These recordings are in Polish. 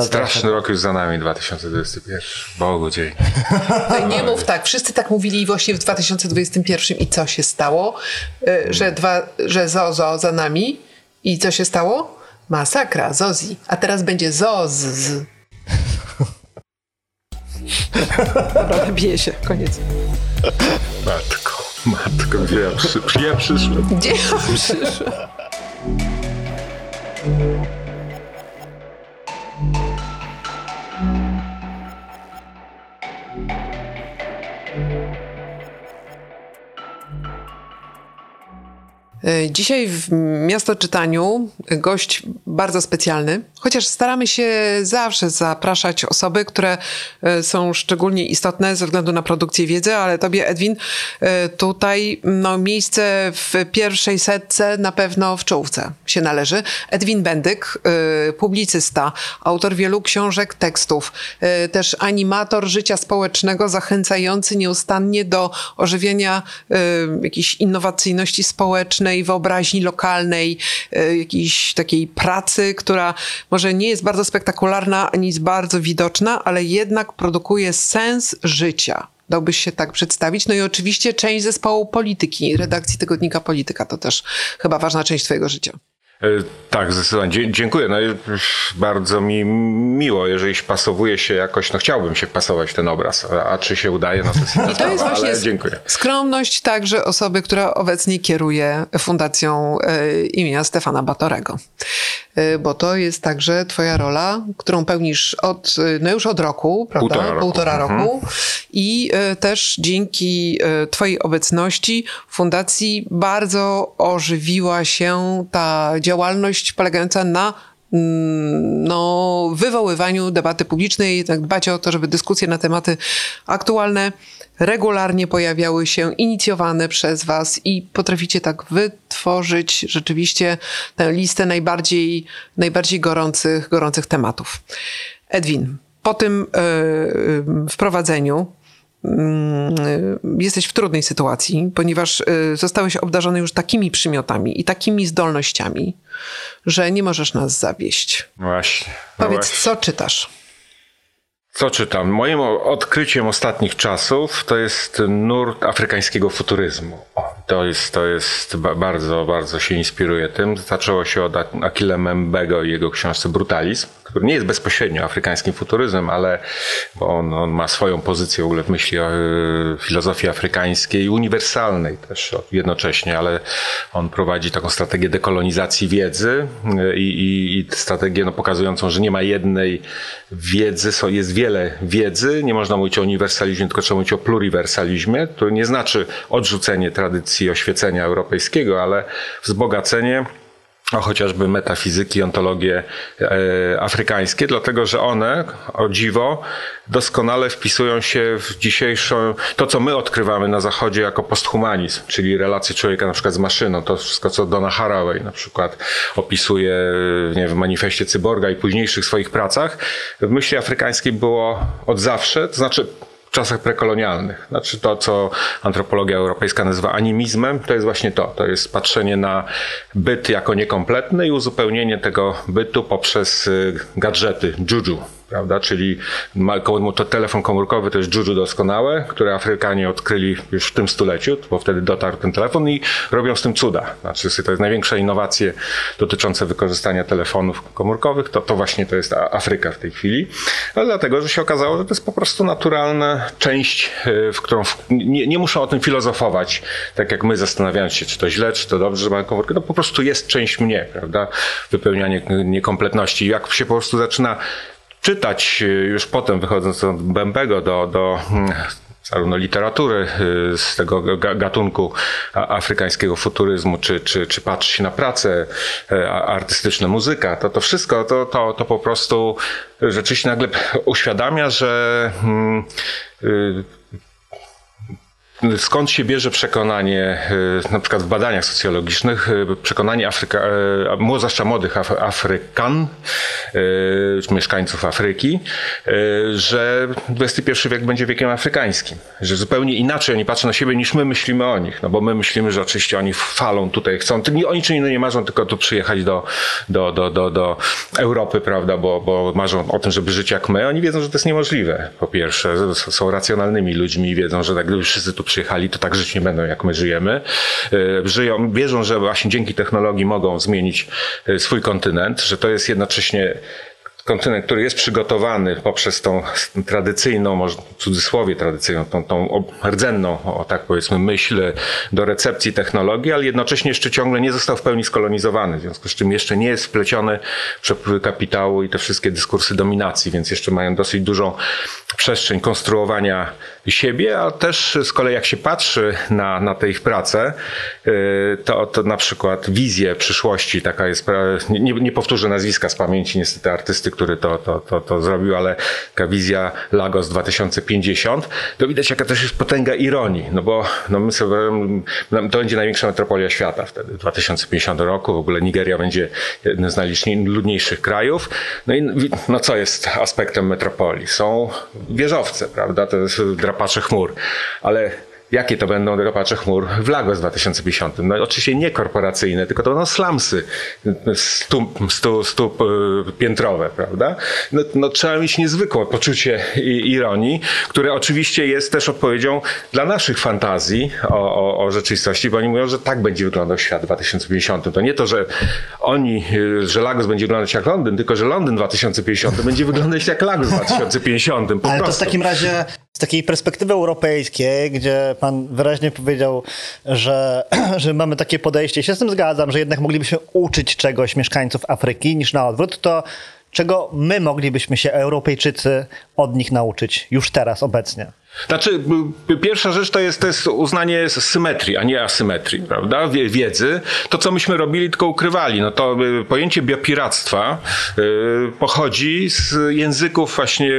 Straszny rok już za nami, 2021. Bogu dzień. No nie mów tak. Wszyscy tak mówili właśnie w 2021 i co się stało? Y, że, dwa, że zo, zo za nami i co się stało? Masakra, Zozi. A teraz będzie Zoz. Dobra, bije się. Koniec. Matko, matko, gdzie ja, przy, gdzie ja przyszłem? Gdzie ja przyszłem? Dzisiaj w Miasto Czytaniu gość bardzo specjalny, chociaż staramy się zawsze zapraszać osoby, które e, są szczególnie istotne ze względu na produkcję wiedzy, ale tobie, Edwin, e, tutaj no, miejsce w pierwszej setce na pewno w czołówce się należy. Edwin Bendyk, publicysta, autor wielu książek, tekstów, też animator życia społecznego, zachęcający nieustannie do ożywienia jakiejś innowacyjności społecznej, wyobraźni lokalnej, e, jakiejś takiej pracy, która może nie jest bardzo spektakularna, ani jest bardzo widoczna, ale jednak produkuje sens życia. Dałbyś się tak przedstawić. No i oczywiście część zespołu polityki, redakcji tygodnika Polityka to też chyba ważna część Twojego życia. E, tak, zdecydowanie. Dziękuję. No, bardzo mi miło, jeżeli pasowuje się jakoś, no chciałbym się pasować w ten obraz, a, czy się udaje, no to jest inna to jest właśnie dziękuję. skromność także osoby, która obecnie kieruje Fundacją e, imienia Stefana Batorego. E, bo to jest także twoja rola, którą pełnisz od, no już od roku, prawda? Półtora roku. Półtora roku. Mhm. I też dzięki twojej obecności w Fundacji bardzo ożywiła się ta działalność polegająca na mm, no, wywoływaniu debaty publicznej, tak dbać o to, żeby dyskusje na tematy aktualne regularnie pojawiały się, inicjowane przez Was i potraficie tak wytworzyć rzeczywiście tę listę najbardziej, najbardziej gorących, gorących tematów. Edwin, po tym yy, wprowadzeniu jesteś w trudnej sytuacji, ponieważ y, zostałeś obdarzony już takimi przymiotami i takimi zdolnościami, że nie możesz nas zawieść. Właśnie. No Powiedz, właśnie. co czytasz? Co czytam? Moim odkryciem ostatnich czasów to jest nurt afrykańskiego futuryzmu. To jest, to jest bardzo, bardzo się inspiruje tym. Zaczęło się od Akile Membego i jego książce Brutalizm który nie jest bezpośrednio afrykańskim futuryzmem, ale bo on, on ma swoją pozycję w ogóle w myśli o y, filozofii afrykańskiej, uniwersalnej też jednocześnie, ale on prowadzi taką strategię dekolonizacji wiedzy y, i, i, i strategię no, pokazującą, że nie ma jednej wiedzy, jest wiele wiedzy, nie można mówić o uniwersalizmie, tylko trzeba mówić o pluriversalizmie, który nie znaczy odrzucenie tradycji oświecenia europejskiego, ale wzbogacenie o chociażby metafizyki, ontologie e, afrykańskie, dlatego że one, o dziwo, doskonale wpisują się w dzisiejszą, to co my odkrywamy na Zachodzie jako posthumanizm, czyli relacje człowieka na przykład z maszyną, to wszystko co Donna Haraway na przykład opisuje nie, w manifestie Cyborga i późniejszych swoich pracach, w myśli afrykańskiej było od zawsze, to znaczy czasach prekolonialnych. Znaczy to, co antropologia europejska nazywa animizmem, to jest właśnie to. To jest patrzenie na byt jako niekompletny i uzupełnienie tego bytu poprzez y, gadżety, juju, prawda? Czyli to telefon komórkowy to jest juju doskonałe, które Afrykanie odkryli już w tym stuleciu, bo wtedy dotarł ten telefon i robią z tym cuda. Znaczy, to jest największa innowacje dotyczące wykorzystania telefonów komórkowych, to, to właśnie to jest Afryka w tej chwili. Ale dlatego, że się okazało, że to jest po prostu naturalna część, e, w którą w, nie, nie muszą o tym filozofować, tak jak my zastanawiając się, czy to źle, czy to dobrze, że mam komórkę, to po prostu jest część mnie, prawda? Wypełnianie niekompletności. Jak się po prostu zaczyna czytać y, już potem, wychodząc od Bębego do, do mm, zarówno literatury y, z tego gatunku afrykańskiego futuryzmu, czy, czy, czy patrzy się na pracę e, artystyczne, muzyka, to to wszystko to, to, to po prostu rzeczywiście nagle uświadamia, że hmm, skąd się bierze przekonanie, na przykład w badaniach socjologicznych, przekonanie Afryka, zwłaszcza młodych Afrykan, mieszkańców Afryki, że XXI wiek będzie wiekiem afrykańskim, że zupełnie inaczej oni patrzą na siebie niż my myślimy o nich, no bo my myślimy, że oczywiście oni falą tutaj, chcą, oni czy innym nie marzą tylko tu przyjechać do, do, do, do, do Europy, prawda, bo, bo marzą o tym, żeby żyć jak my. Oni wiedzą, że to jest niemożliwe, po pierwsze. Są racjonalnymi ludźmi i wiedzą, że tak, gdyby wszyscy tu przyjechali, to tak żyć nie będą, jak my żyjemy. E, żyją, wierzą, że właśnie dzięki technologii mogą zmienić e, swój kontynent, że to jest jednocześnie kontynent, który jest przygotowany poprzez tą tradycyjną, może w cudzysłowie tradycyjną, tą, tą rdzenną, o tak powiedzmy, myśl do recepcji technologii, ale jednocześnie jeszcze ciągle nie został w pełni skolonizowany, w związku z czym jeszcze nie jest wpleciony przepływy kapitału i te wszystkie dyskursy dominacji, więc jeszcze mają dosyć dużą przestrzeń konstruowania siebie, a też z kolei jak się patrzy na, na te ich prace, y, to, to na przykład wizję przyszłości, taka jest, nie, nie powtórzę nazwiska z pamięci niestety artysty, który to, to, to, to zrobił, ale taka wizja Lagos 2050, to widać jaka też jest potęga ironii, no bo no my sobie, to będzie największa metropolia świata wtedy, w 2050 roku, w ogóle Nigeria będzie jednym z najludniejszych krajów, no i no co jest aspektem metropolii? Są wieżowce, prawda, to jest drapacze chmur, ale Jakie to będą drapacze chmur w Lagos 2050? No oczywiście nie korporacyjne, tylko to będą slumsy stup, stup, stup piętrowe, prawda? No, no, trzeba mieć niezwykłe poczucie ironii, które oczywiście jest też odpowiedzią dla naszych fantazji o, o, o rzeczywistości, bo oni mówią, że tak będzie wyglądał świat w 2050. To nie to, że oni, że Lagos będzie wyglądać jak Londyn, tylko że Londyn 2050 będzie wyglądać jak Lagos 2050. Po Ale prostu. to w takim razie z takiej perspektywy europejskiej, gdzie pan wyraźnie powiedział, że, że mamy takie podejście, się z tym zgadzam, że jednak moglibyśmy uczyć czegoś mieszkańców Afryki niż na odwrót, to czego my moglibyśmy się, Europejczycy, od nich nauczyć już teraz, obecnie? Znaczy, pierwsza rzecz to jest, to jest uznanie symetrii, a nie asymetrii, prawda? Wiedzy. To, co myśmy robili, tylko ukrywali. No to y, pojęcie biopiractwa y, pochodzi z języków właśnie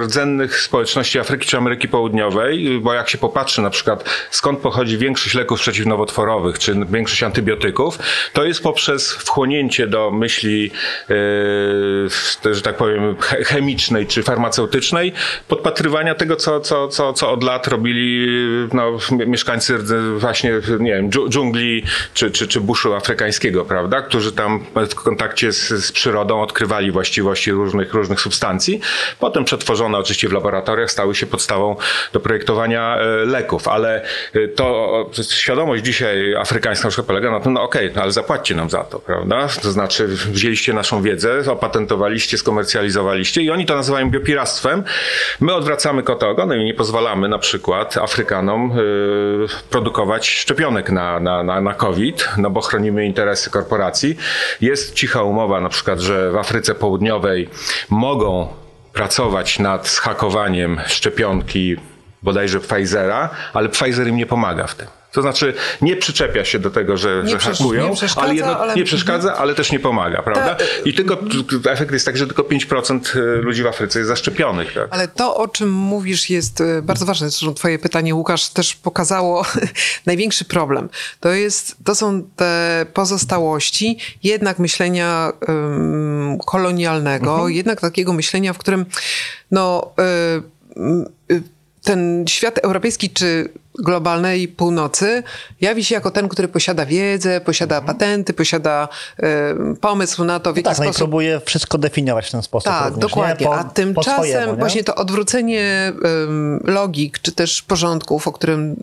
rdzennych społeczności Afryki czy Ameryki Południowej, bo jak się popatrzy na przykład skąd pochodzi większość leków przeciwnowotworowych czy większość antybiotyków, to jest poprzez wchłonięcie do myśli, y, że tak powiem, chemicznej czy farmaceutycznej, podpatrywania tego, co, co co, co, od lat robili no, mieszkańcy właśnie, nie wiem, dżungli czy, czy, czy buszu afrykańskiego, prawda? Którzy tam w kontakcie z, z przyrodą odkrywali właściwości różnych, różnych substancji. Potem przetworzone oczywiście w laboratoriach stały się podstawą do projektowania e, leków, ale e, to świadomość dzisiaj afrykańska na przykład polega na tym, no okej, okay, no ale zapłaćcie nam za to, prawda? To znaczy wzięliście naszą wiedzę, opatentowaliście, skomercjalizowaliście i oni to nazywają biopiractwem. My odwracamy kota ogonem i nie pozwalamy na przykład Afrykanom y, produkować szczepionek na, na, na, na COVID, no bo chronimy interesy korporacji. Jest cicha umowa na przykład, że w Afryce Południowej mogą pracować nad zhakowaniem szczepionki bodajże Pfizera, ale Pfizer im nie pomaga w tym. To znaczy nie przyczepia się do tego, że, nie że hakują, ale, jedno, ale... nie przeszkadza, ale też nie pomaga, prawda? Ta... I tylko efekt jest taki, że tylko 5% y, ludzi w Afryce jest zaszczepionych. Tak? Ale to, o czym mówisz, jest y, bardzo ważne. Zresztą twoje pytanie, Łukasz, też pokazało największy problem. To, jest, to są te pozostałości jednak myślenia um, kolonialnego, mhm. jednak takiego myślenia, w którym no, y, y, ten świat europejski czy globalnej północy jawi się jako ten, który posiada wiedzę, posiada mhm. patenty, posiada y, pomysł na to, w jaki no tak, sposób... No i próbuje wszystko definiować w ten sposób. Tak, również, dokładnie. Po, A tymczasem właśnie to odwrócenie y, logik, czy też porządków, o którym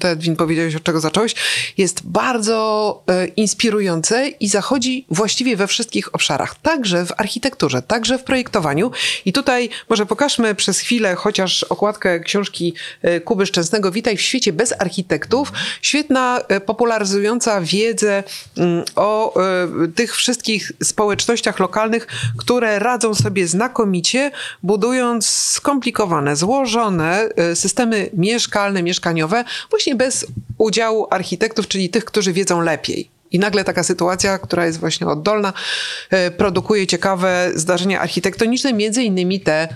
ty, Edwin, powiedziałeś, od czego zacząłeś, jest bardzo y, inspirujące i zachodzi właściwie we wszystkich obszarach. Także w architekturze, także w projektowaniu. I tutaj może pokażmy przez chwilę chociaż okładkę książki y, Kuby Szczęsnego Witaj w świecie bez architektów. Świetna, e, popularyzująca wiedzę mm, o e, tych wszystkich społecznościach lokalnych, które radzą sobie znakomicie, budując skomplikowane, złożone e, systemy mieszkalne, mieszkaniowe, właśnie bez udziału architektów, czyli tych, którzy wiedzą lepiej. I nagle taka sytuacja, która jest właśnie oddolna, produkuje ciekawe zdarzenia architektoniczne, między innymi te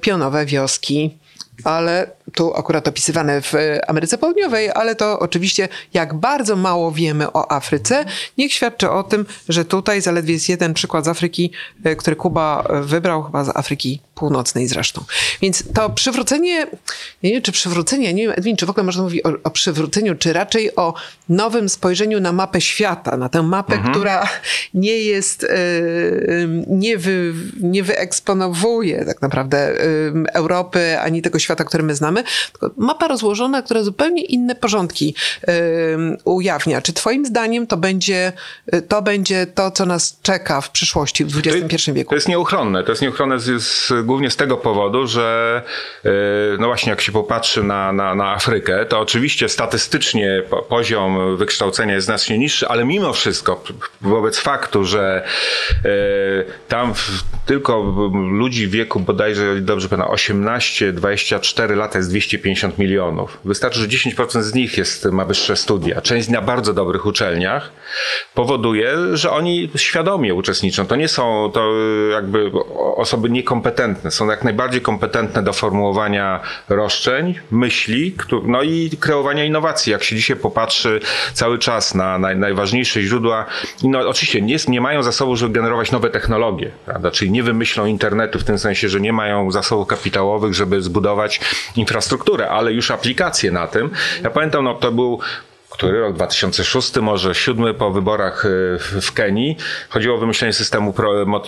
pionowe wioski ale tu akurat opisywane w Ameryce Południowej, ale to oczywiście jak bardzo mało wiemy o Afryce, niech świadczy o tym, że tutaj zaledwie jest jeden przykład z Afryki, e, który Kuba wybrał, chyba z Afryki Północnej zresztą. Więc to przywrócenie, nie wiem czy przywrócenie, nie wiem Edwin, czy w ogóle można mówić o, o przywróceniu, czy raczej o nowym spojrzeniu na mapę świata, na tę mapę, Mhm. która nie jest, e, nie, wy, nie wyeksponowuje tak naprawdę e, Europy, ani tego świata, który my znamy, tylko mapa rozłożona, która zupełnie inne porządki e, ujawnia. Czy twoim zdaniem to będzie, to będzie to, co nas czeka w przyszłości w XXI wieku? To jest nieuchronne. To jest nieuchronne z, z, głównie z tego powodu, że yy, no właśnie jak się popatrzy na, na, na Afrykę, to oczywiście statystycznie po, poziom wykształcenia jest znacznie niższy, ale mimo wszystko wobec faktu, że yy, tam w, tylko ludzi w wieku bodajże, dobrze pamiętam, 18-24 lata jest 250 milionów. Wystarczy, że 10% z nich jest, ma wyższe studia. Część na bardzo dobrych uczelniach powoduje, że oni świadomie uczestniczą. To nie są to jakby osoby niekompetentne. Są jak najbardziej kompetentne do formułowania roszczeń, myśli, no i kreowania innowacji. Jak się dzisiaj popatrzy cały czas na naj, najważniejsze źródła, no oczywiście nie, nie mają zasobów, żeby generować nowe technologie, prawda? czyli nie wymyślą internetu w tym sensie, że nie mają zasobów kapitałowych, żeby zbudować infrastrukturę, ale już aplikacje na tym. Ja pamiętam, no to był który rok 2006, może siódmy po wyborach y, w Kenii. Chodziło o wymyślenie systemu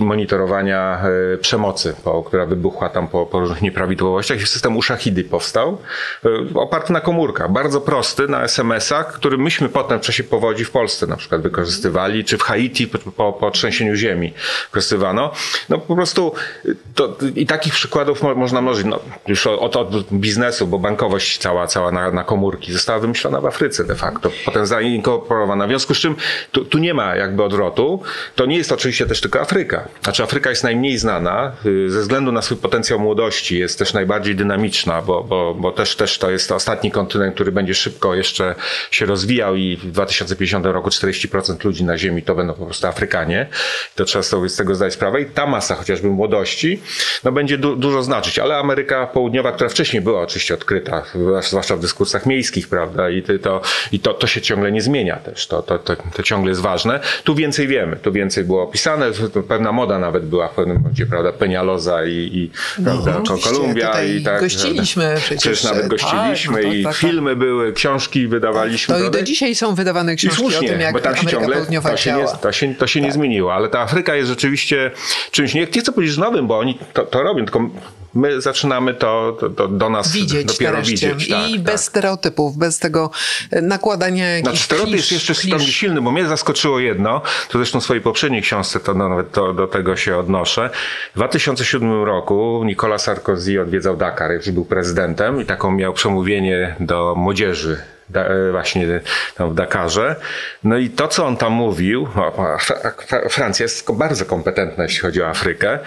monitorowania y, przemocy, która wybuchła tam po, po różnych nieprawidłowościach i system Ushahidy powstał, y, oparty na komórkach. Bardzo prosty, na SMS-ach, który myśmy potem w czasie powodzi w Polsce na przykład wykorzystywali, czy w Haiti po, po, po trzęsieniu ziemi wykorzystywano. No po prostu to, i takich przykładów mo, można mnożyć. No, już od, od biznesu, bo bankowość cała, cała na, na komórki została wymyślona w Afryce de facto, potem zainkorporowana. W związku z czym tu, tu nie ma jakby odwrotu. To nie jest oczywiście też tylko Afryka. Znaczy Afryka jest najmniej znana y, ze względu na swój potencjał młodości, jest też najbardziej dynamiczna, bo, bo, bo też, też to jest ostatni kontynent, który będzie szybko jeszcze się rozwijał i w 2050 roku 40% ludzi na Ziemi to będą po prostu Afrykanie. To trzeba sobie z tego zdać sprawę i ta masa chociażby młodości no będzie du- dużo znaczyć, ale Ameryka Południowa, która wcześniej była oczywiście odkryta, zwłaszcza w dyskursach miejskich, prawda, i to, i to, to się ciągle nie zmienia też, to, to, to, to ciągle jest ważne. Tu więcej wiemy, tu więcej było opisane, to pewna moda nawet była w pewnym momencie, prawda, Penialoza i, i prawda, No, Kolumbia i tak. gościliśmy prawda. przecież, Przecież nawet tak, gościliśmy no to i tak, tak. filmy były, książki wydawaliśmy. To i do dzisiaj są wydawane I książki słusznie, o tym, jak bo tam się Ameryka ciągle Południowa to się, nie, to się, to się nie zmieniło, ale ta Afryka jest rzeczywiście czymś, nie, nie chcę powiedzieć nowym, bo oni to, to robią, tylko my zaczynamy to, to, to do nas Widzieć dopiero nareszcie. widzieć. Tak, I tak. bez stereotypów, bez tego e, nakładania jakichś Znaczy, jest klisz- jeszcze klisz. silny, bo mnie zaskoczyło jedno, to zresztą w swojej poprzedniej książce to no, nawet to, do tego się odnoszę. W 2007 roku Nicolas Sarkozy odwiedzał Dakar, już był prezydentem i taką miał przemówienie do młodzieży da, e, właśnie tam w Dakarze. No i to, co on tam mówił, Francja jest bardzo kompetentna, jeśli chodzi o Afrykę.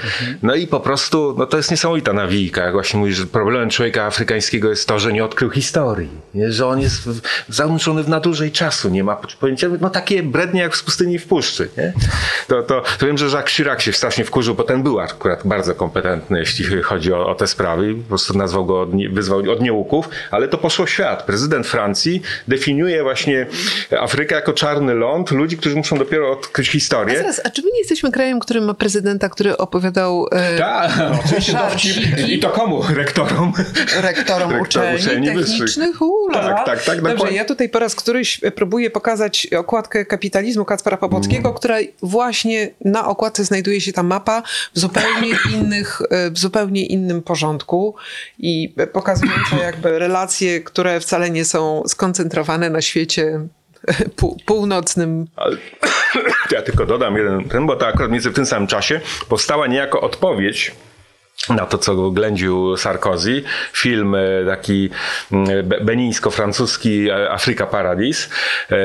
No i po prostu, no to jest niesamowita nawijka. Jak właśnie mówisz, że problemem człowieka afrykańskiego jest to, że nie odkrył historii. Nie? Że on jest w- zanurzony w nadużej czasu. Nie ma pojęcia, no takie brednie jak w pustyni i w puszczy. Nie? To, to, to wiem, że Jacques Chirac się strasznie wkurzył, bo ten był akurat bardzo kompetentny, jeśli chodzi o, o te sprawy. Po prostu nazwał go, od, wyzwał od nieuków, ale to poszło w świat. Prezydent Francji definiuje właśnie Afrykę jako czarny ląd, ludzi, którzy muszą dopiero odkryć A historię. zaraz, a czy my nie jesteśmy krajem, który ma prezydenta, który opowiadał e, Tak, oczywiście dowcip. I to komu? Rektorom? rektorom Rektor uczelni, uczelni technicznych? Ula. Tak, tak, tak, Dobrze, dokładnie. ja tutaj po raz któryś próbuję pokazać okładkę kapitalizmu Kacpra Popockiego, Mm. która właśnie na okładce znajduje się ta mapa w zupełnie innych, e, w zupełnie innym porządku i pokazująca jakby relacje, które wcale nie są skoncentrowane na świecie pół, północnym. Ja tylko dodam jeden ten, bo to akurat między w tym samym czasie powstała niejako odpowiedź na to, co ględził Sarkozy. Film e, taki mm, be- benińsko-francuski e, Afryka Paradis. E,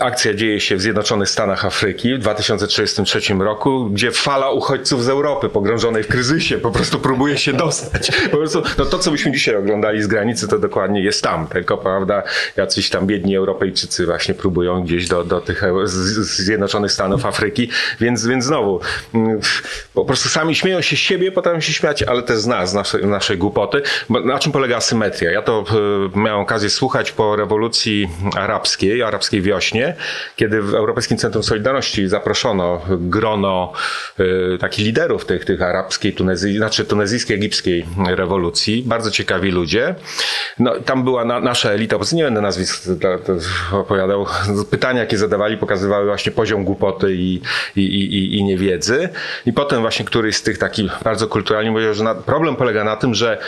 Akcja dzieje się w Zjednoczonych Stanach Afryki w 2033 roku, gdzie fala uchodźców z Europy pogrążonej w kryzysie po prostu próbuje się dostać. Po prostu no to, co byśmy dzisiaj oglądali z granicy, to dokładnie jest tam. Tylko, prawda, jacyś tam biedni Europejczycy właśnie próbują gdzieś do, do tych Zjednoczonych Stanów Afryki. Więc, więc znowu, mm, po prostu sami śmieją się z siebie, potem się się śmiać, ale też z nas, naszej, głupoty. Bo na czym polega asymetria? Ja to e, miałem okazję słuchać po rewolucji arabskiej, arabskiej wiośnie, kiedy w Europejskim Centrum Solidarności zaproszono grono e, takich liderów tych, tych arabskiej, Tunezji, znaczy tunezyjskiej, egipskiej rewolucji. Bardzo ciekawi ludzie. No, tam była na, nasza elita, bo nie będę nazwisk opowiadał. Pytania, jakie zadawali, pokazywały właśnie poziom głupoty i, i, i, i niewiedzy. I potem właśnie któryś z tych takich bardzo kulturalnie powiedział, że na, problem polega na tym, że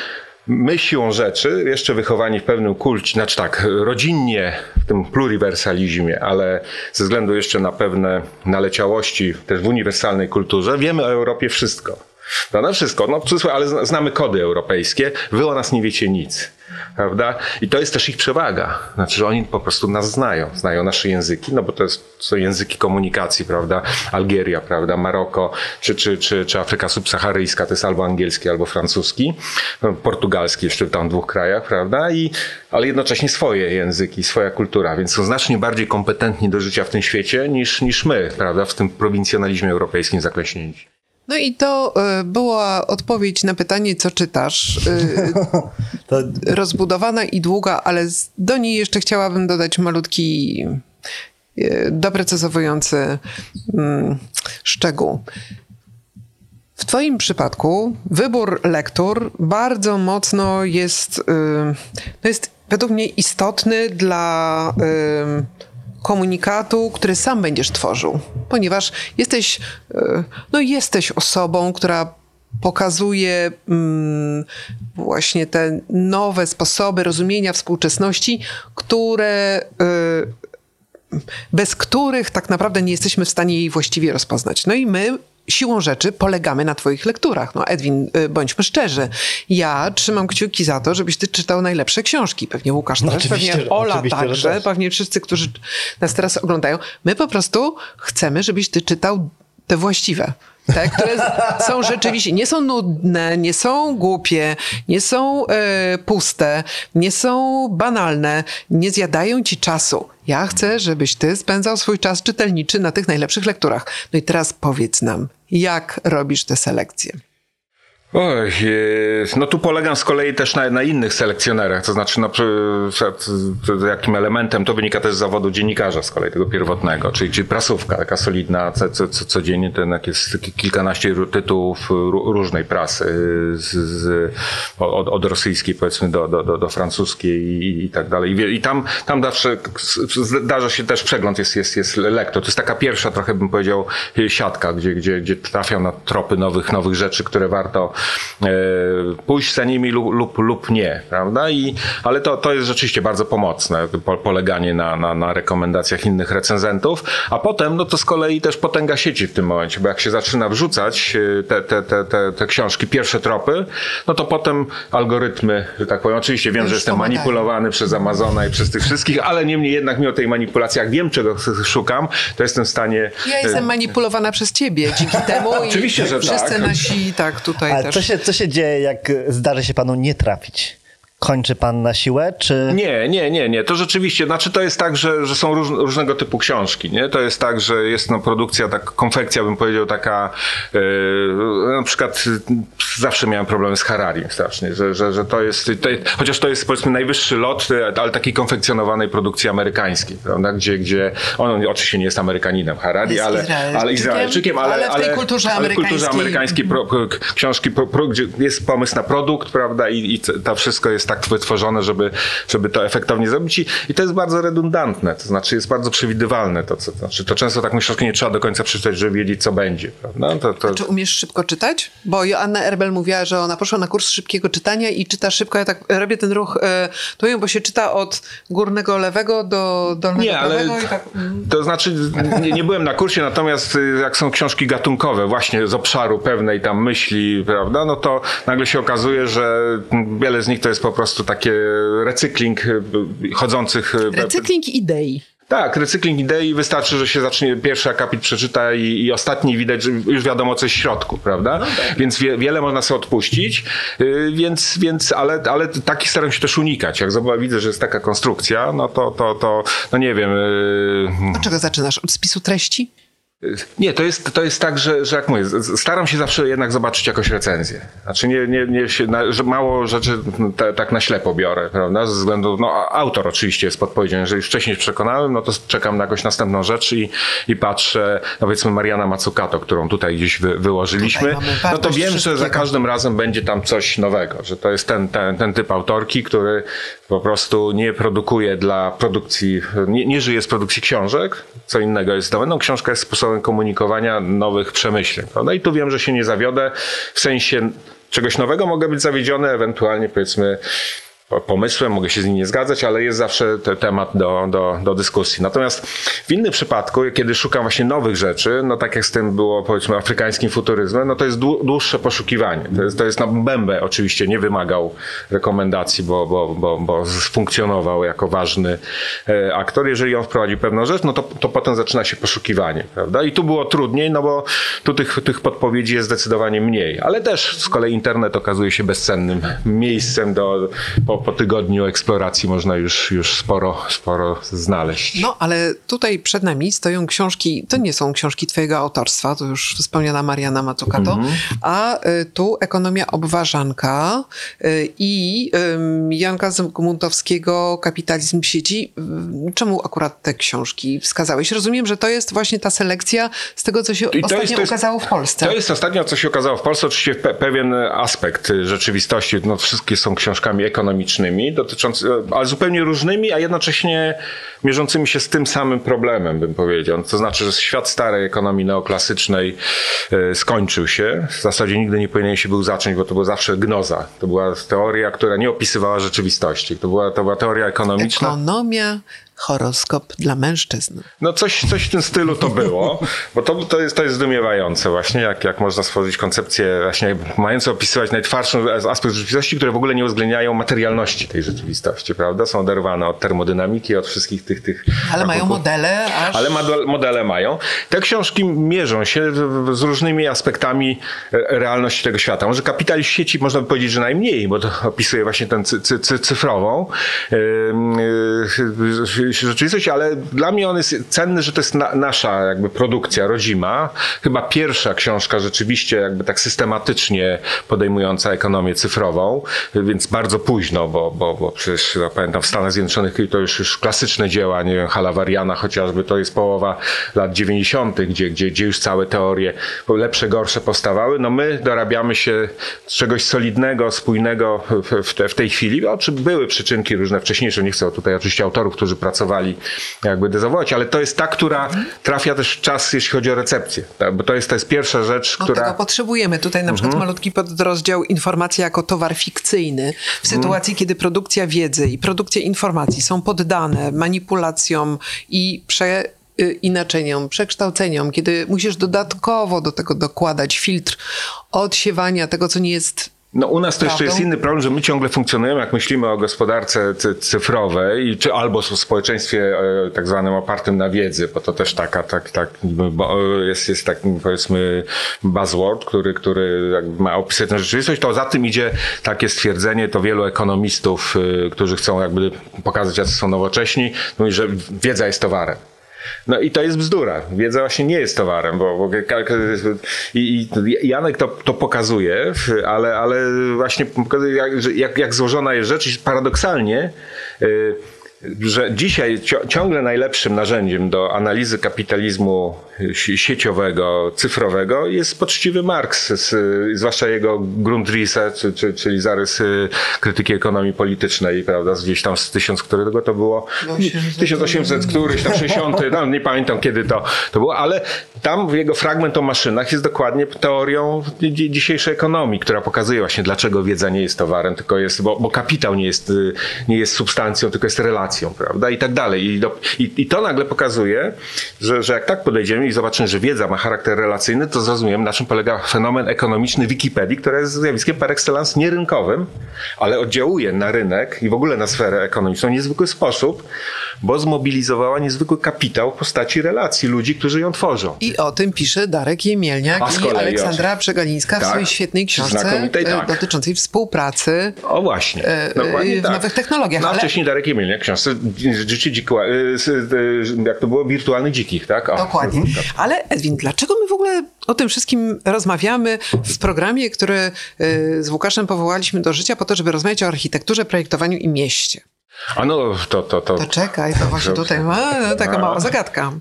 my siłą rzeczy, jeszcze wychowani w pewnym kulcie, znaczy tak, rodzinnie w tym pluriversalizmie, ale ze względu jeszcze na pewne naleciałości też w uniwersalnej kulturze, wiemy o Europie wszystko. Prawda? Wszystko, no ale znamy kody europejskie, wy o nas nie wiecie nic prawda? I to jest też ich przewaga. Znaczy, że oni po prostu nas znają, znają nasze języki, no bo to jest, są języki komunikacji, prawda? Algieria, prawda? Maroko, czy, czy, czy, czy Afryka subsaharyjska, to jest albo angielski, albo francuski, portugalski jeszcze w tam dwóch krajach, prawda? I, ale jednocześnie swoje języki, swoja kultura, więc są znacznie bardziej kompetentni do życia w tym świecie niż, niż my, prawda? W tym prowincjonalizmie europejskim zaklęśnięci. No i to y, była odpowiedź na pytanie, co czytasz. To... Rozbudowana i długa, ale do niej jeszcze chciałabym dodać malutki, y, doprecyzowujący mm, szczegół. W Twoim przypadku wybór lektur bardzo mocno jest, no jest według mnie istotny dla komunikatu, który sam będziesz tworzył, ponieważ jesteś, e, no jesteś osobą, która pokazuje mm, właśnie te nowe sposoby rozumienia współczesności, które y, bez których tak naprawdę nie jesteśmy w stanie jej właściwie rozpoznać. No i my siłą rzeczy polegamy na twoich lekturach. No Edwin, y, bądźmy szczerzy. Ja trzymam kciuki za to, żebyś ty czytał najlepsze książki. Pewnie Łukasz no, też, pewnie Ola także, pewnie wszyscy, którzy nas teraz oglądają. My po prostu chcemy, żebyś ty czytał te właściwe. Te, które są rzeczywiście, nie są nudne, nie są głupie, nie są e, puste, nie są banalne, nie zjadają ci czasu. Ja chcę, żebyś ty spędzał swój czas czytelniczy na tych najlepszych lekturach. No i teraz powiedz nam, jak robisz te selekcje? Oj, no tu polegam z kolei też na, na innych selekcjonerach, to znaczy no, jakim elementem to wynika też z zawodu dziennikarza z kolei tego pierwotnego, czyli, czyli prasówka, taka solidna, co, co, co, codziennie ten jest kilkanaście tytułów różnej prasy, z, z, od, od rosyjskiej powiedzmy do, do, do, do francuskiej i, i tak dalej. I, I, tam, tam zawsze zdarza się też przegląd, jest, jest, jest lektor. To jest taka pierwsza trochę bym powiedział siatka, gdzie, gdzie, gdzie trafiam na tropy nowych, nowych rzeczy, które warto pójść za nimi lub, lub, lub nie, prawda? I, ale to, to jest rzeczywiście bardzo pomocne, po, poleganie na, na, na rekomendacjach innych recenzentów, a potem no to z kolei też potęga sieci w tym momencie, bo jak się zaczyna wrzucać e, te, te, te, te, te książki, pierwsze tropy, no to potem algorytmy, że tak powiem, oczywiście wiem, Już że jestem pomagają. manipulowany przez Amazona i przez tych wszystkich, ale niemniej jednak mimo tej manipulacji, jak wiem czego szukam, to jestem w stanie... Ja jestem manipulowana przez ciebie, dzięki temu Oczywiście, że wszyscy tak. nasi tak tutaj co się, co się dzieje, jak zdarzy się panu nie trafić? Kończy pan na siłę, czy... Nie, nie, nie, nie. To rzeczywiście, znaczy to jest tak, że, że są róż, różnego typu książki, nie? To jest tak, że jest no, produkcja, tak, konfekcja bym powiedział taka, yy, na przykład zawsze miałem problemy z Harari strasznie, że, że, że to jest, to, chociaż to jest powiedzmy najwyższy lot, ale takiej konfekcjonowanej produkcji amerykańskiej, prawda? Gdzie, gdzie on oczywiście nie jest Amerykaninem Harari, jest ale, Izraelczykiem, ale Izraelczykiem, ale, ale w tej kulturze ale amerykańskiej, kulturze amerykańskiej pro, książki, pro, pro, gdzie jest pomysł na produkt, prawda? I, i to wszystko jest tak wytworzone, żeby, żeby to efektownie zrobić I, i to jest bardzo redundantne, to znaczy jest bardzo przewidywalne to, co to znaczy. To często taką książkę nie trzeba do końca przeczytać, żeby wiedzieć, co będzie, prawda? To, to... Czy umiesz szybko czytać? Bo Joanna Erbel mówiła, że ona poszła na kurs szybkiego czytania i czyta szybko. Ja tak robię ten ruch, e, to bo się czyta od górnego lewego do dolnego nie, ale prawego. Tak... To znaczy, nie, nie, byłem na kursie, natomiast y, jak są książki gatunkowe, właśnie z obszaru pewnej tam myśli, prawda, no to nagle się okazuje, że wiele z nich to jest po prostu takie recykling y, chodzących... Y, recykling idei. Tak, recykling idei wystarczy, że się zacznie pierwszy akapit przeczyta i, i ostatni widać, że już wiadomo coś w środku, prawda? No tak. Więc wie, wiele można sobie odpuścić, yy, więc, więc ale, ale takich staram się też unikać. Jak zobacz, widzę, że jest taka konstrukcja, no to, to, to no nie wiem. Yy... Od czego zaczynasz? Od spisu treści? Nie, to jest, to jest tak, że, że jak mówię, staram się zawsze jednak zobaczyć jakąś recenzję. Znaczy nie, nie, nie się, na, że mało rzeczy te, tak na ślepo biorę, prawda? Ze względu, no autor oczywiście jest podpowiedzią. Jeżeli już wcześniej przekonałem, no to czekam na jakąś następną rzecz i, i patrzę, no powiedzmy Mariana Mazzucato, którą tutaj gdzieś wy, wyłożyliśmy, no to wiem, że za każdym razem będzie tam coś nowego, że to jest ten, ten, ten typ autorki, który po prostu nie produkuje dla produkcji, nie, nie żyje z produkcji książek, co innego jest domeną. Książka jest sposobem komunikowania nowych przemyśleń. Prawda? I tu wiem, że się nie zawiodę. W sensie czegoś nowego mogę być zawiedziony, ewentualnie powiedzmy pomysłem, mogę się z nim nie zgadzać, ale jest zawsze te temat do, do, do dyskusji. Natomiast w innym przypadku, kiedy szukam właśnie nowych rzeczy, no tak jak z tym było powiedzmy afrykańskim futuryzmem, no to jest dłuższe poszukiwanie. To jest, to jest na Mbembe oczywiście nie wymagał rekomendacji, bo, bo, bo, bo funkcjonował jako ważny e, aktor. Jeżeli on wprowadził pewną rzecz, no to, to potem zaczyna się poszukiwanie, prawda? I tu było trudniej, no bo tu tych, tych podpowiedzi jest zdecydowanie mniej, ale też z kolei internet okazuje się bezcennym miejscem do po, po tygodniu eksploracji można już, już sporo, sporo znaleźć. No, ale tutaj przed nami stoją książki, to nie są książki twojego autorstwa, to już wspomniana Mariana Mazzucato, mm -hmm. a y, tu Ekonomia Obważanka y, i y, Janka Zygmuntowskiego Kapitalizm w sieci. Czemu akurat te książki wskazałeś? Rozumiem, że to jest właśnie ta selekcja z tego, co się I ostatnio jest, jest, ukazało w Polsce. To jest ostatnio, co się okazało w Polsce. Oczywiście pe pewien aspekt rzeczywistości. No, wszystkie są książkami ekonomicznymi, ekonomicznymi, dotyczącymi, ale zupełnie różnymi, a jednocześnie mierzącymi się z tym samym problemem, bym powiedział. To znaczy, że świat starej ekonomii neoklasycznej e, skończył się. W zasadzie nigdy nie powinien się był zacząć, bo to była zawsze gnoza. To była teoria, która nie opisywała rzeczywistości. To była, to była teoria ekonomiczna. Ekonomia horoskop dla mężczyzn. No coś, coś w tym stylu to było, bo to, to, jest, to jest zdumiewające właśnie, jak, jak można stworzyć koncepcję właśnie mającą opisywać najtwardszy aspekt rzeczywistości, które w ogóle nie uwzględniają materialności tej rzeczywistości, prawda? Są oderwane od termodynamiki, od wszystkich tych... tych Ale mają modele aż... Ale modele mają. Te książki mierzą się z różnymi aspektami e, realności tego świata. Może kapitalizm sieci można by powiedzieć, że najmniej, bo to opisuje właśnie tę cy, cy, cyfrową rzeczywistość, ale dla mnie on jest cenny, że to jest na, nasza jakby produkcja rodzima. Chyba pierwsza książka rzeczywiście jakby tak systematycznie podejmująca ekonomię cyfrową, więc bardzo późno, bo, bo, bo przecież ja pamiętam w Stanach Zjednoczonych to już, już klasyczne dzieła, nie wiem, Halavariana chociażby, to jest połowa lat 90., gdzie, gdzie, gdzie już całe teorie lepsze, gorsze powstawały. No my dorabiamy się czegoś solidnego, spójnego w, te, w tej chwili. Oczy były przyczynki różne wcześniejsze, nie chcę tutaj oczywiście autorów, którzy pracowali pracowali, jakby dezawować, ale to jest ta, która trafia też w czas, jeśli chodzi o recepcję. Tak? Bo to jest, to jest pierwsza rzecz, no, która... Tego potrzebujemy. Tutaj na przykład mhm. malutki podrozdział informacja jako towar fikcyjny. W sytuacji, kiedy produkcja wiedzy i produkcja informacji są poddane manipulacjom i prze inaczeniom, przekształceniom, kiedy musisz dodatkowo do tego dokładać filtr odsiewania tego, co nie jest no u nas to jeszcze jest inny problem, że my ciągle funkcjonujemy, jak myślimy o gospodarce cyfrowej, czy albo o społeczeństwie e, tak zwanym opartym na wiedzy, bo to też taka, tak, tak, jest, jest taki powiedzmy buzzword, który, który ma opisać tę rzeczywistość, to za tym idzie takie stwierdzenie, to wielu ekonomistów, y, którzy chcą jakby pokazać, jacy są nowocześni, mówi, że wiedza jest towarem. No i to jest bzdura. Wiedza właśnie nie jest towarem, bo, bo i, i Janek to, to pokazuje, ale, ale właśnie pokazuje, jak, jak, jak złożona jest rzecz i paradoksalnie yy, że dzisiaj ciągle najlepszym narzędziem do analizy kapitalizmu sieciowego, cyfrowego jest poczciwy Marx, zwłaszcza jego Grundrisse, czyli zarys y, krytyki ekonomii politycznej, prawda, gdzieś tam z tysiąc, którego to było? 1800 któryś tam 60, no nie pamiętam kiedy to, to było, ale tam jego fragment o maszynach jest dokładnie teorią dzisiejszej ekonomii, która pokazuje właśnie dlaczego wiedza nie jest towarem, tylko jest, bo, bo kapitał nie jest, y, nie jest substancją, tylko jest relacją, prawda, i tak dalej. I, do, i, i to nagle pokazuje, że, że jak tak podejdziemy i zobaczymy, że wiedza ma charakter relacyjny, to zrozumiemy, na czym polega fenomen ekonomiczny Wikipedii, które jest zjawiskiem par excellence nierynkowym, ale oddziałuje na rynek i w ogóle na sferę ekonomiczną w niezwykły sposób, bo zmobilizowała niezwykły kapitał w postaci relacji ludzi, którzy ją tworzą. I o tym pisze Darek Jemielniak i Aleksandra Przegalińska w Tak. swojej świetnej książce e, tak. dotyczącej współpracy O właśnie, E, dokładnie e, w tak. nowych technologiach, No a ale- wcześniej Darek Jemielniak, książce Życie dzikła, s- e, jak to było, wirtualnych dzikich, tak? O. Dokładnie. Ale Edwin, dlaczego my w ogóle o tym wszystkim rozmawiamy w programie, który y, z Łukaszem powołaliśmy do życia po to, żeby rozmawiać o architekturze, projektowaniu i mieście? A no, to, to, to, To czekaj, to właśnie tutaj ma no, taka mała zagadka.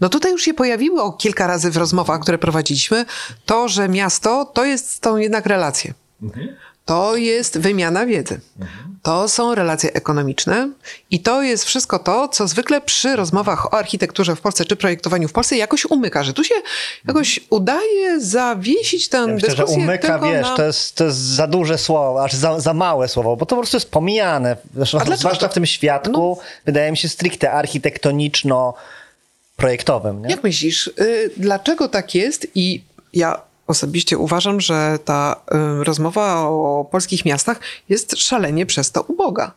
No tutaj już się pojawiło kilka razy w rozmowach, które prowadziliśmy, to, że miasto to jest tą jednak relacje. To jest wymiana wiedzy. To są relacje ekonomiczne i to jest wszystko to, co zwykle przy rozmowach o architekturze w Polsce czy projektowaniu w Polsce jakoś umyka, że tu się jakoś udaje zawiesić tę Myślę, że umyka, wiesz, na... to, jest, to jest za duże słowo, aż za, za małe słowo, bo to po prostu jest pomijane. Zresztą, dlaczego zwłaszcza to- w tym świadku, wydaje mi się stricte architektoniczno-projektowym. Nie? Jak myślisz, y, dlaczego tak jest? I ja osobiście uważam, że ta y, rozmowa o polskich miastach jest szalenie przez to uboga.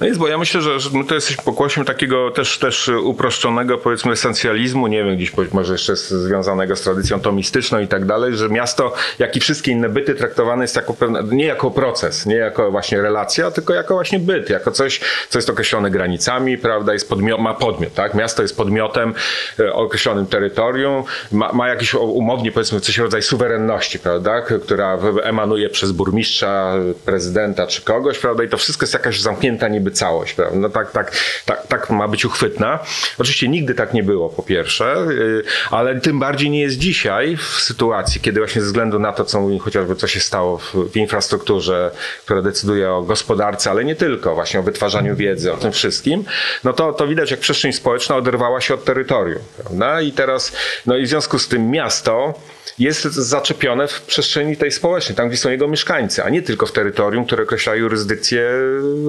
No jest, bo ja myślę, że, że my to jesteśmy pokłosiem takiego też, też uproszczonego, powiedzmy, esencjalizmu, nie wiem, gdzieś może jeszcze związanego z tradycją tomistyczną i tak dalej, że miasto, jak i wszystkie inne byty, traktowane jest jako pewne, nie jako proces, nie jako właśnie relacja, tylko jako właśnie byt, jako coś, co jest określone granicami, prawda, jest podmiot, ma podmiot, tak? Miasto jest podmiotem e, określonym terytorium, ma, ma jakiś umownie, powiedzmy, coś rodzaj suwerenności, prawda, która emanuje przez burmistrza, prezydenta czy kogoś, prawda, i to wszystko jest jakaś zamknięta niby całość, prawda, no tak, tak, tak, tak ma być uchwytna. Oczywiście nigdy tak nie było, po pierwsze, yy, ale tym bardziej nie jest dzisiaj w sytuacji, kiedy właśnie ze względu na to, co mówi chociażby, co się stało w, w infrastrukturze, która decyduje o gospodarce, ale nie tylko, właśnie o wytwarzaniu wiedzy, o tym wszystkim, no to, to widać, jak przestrzeń społeczna oderwała się od terytorium, prawda, i teraz, no i w związku z tym miasto jest zaczepione w przestrzeni tej społecznej, tam gdzie są jego mieszkańcy, a nie tylko w terytorium, które określa jurysdykcję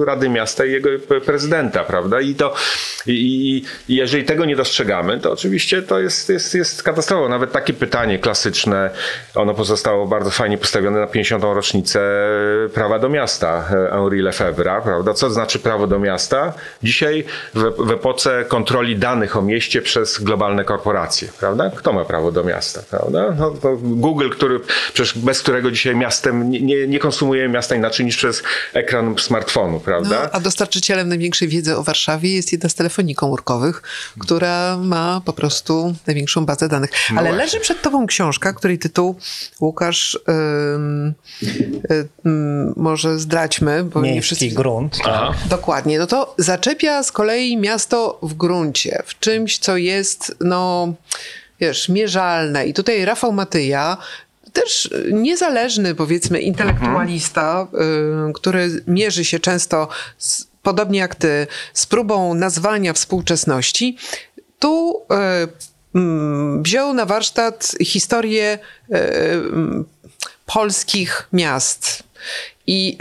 Rady Miasta i jego prezydenta, prawda? I to, i, i, jeżeli tego nie dostrzegamy, to oczywiście to jest, jest, jest katastrofa. Nawet takie pytanie klasyczne, ono pozostało bardzo fajnie postawione na 50. rocznicę prawa do miasta e, Henri Lefebvre'a, prawda? Co znaczy prawo do miasta? Dzisiaj w, w epoce kontroli danych o mieście przez globalne korporacje, prawda? Kto ma prawo do miasta, prawda? No, Google, który, przecież bez którego dzisiaj miastem nie, nie, nie konsumuje miasta inaczej niż przez ekran smartfonu, prawda? No, a dostarczycielem największej wiedzy o Warszawie jest jedna z telefonii komórkowych, która ma po prostu największą bazę danych. Ale właśnie. leży przed tobą książka, której tytuł Łukasz ym, y, ym, może zdradźmy, bo nie wszyscy... Miejski grunt. Aha. Dokładnie. No to zaczepia z kolei miasto w gruncie, w czymś, co jest, no, wiesz, mierzalne. I tutaj Rafał Matyja, też niezależny, powiedzmy, intelektualista, y, który mierzy się często, z, podobnie jak ty, z próbą nazwania współczesności, tu y, mm, wziął na warsztat historię y, mm, polskich miast. I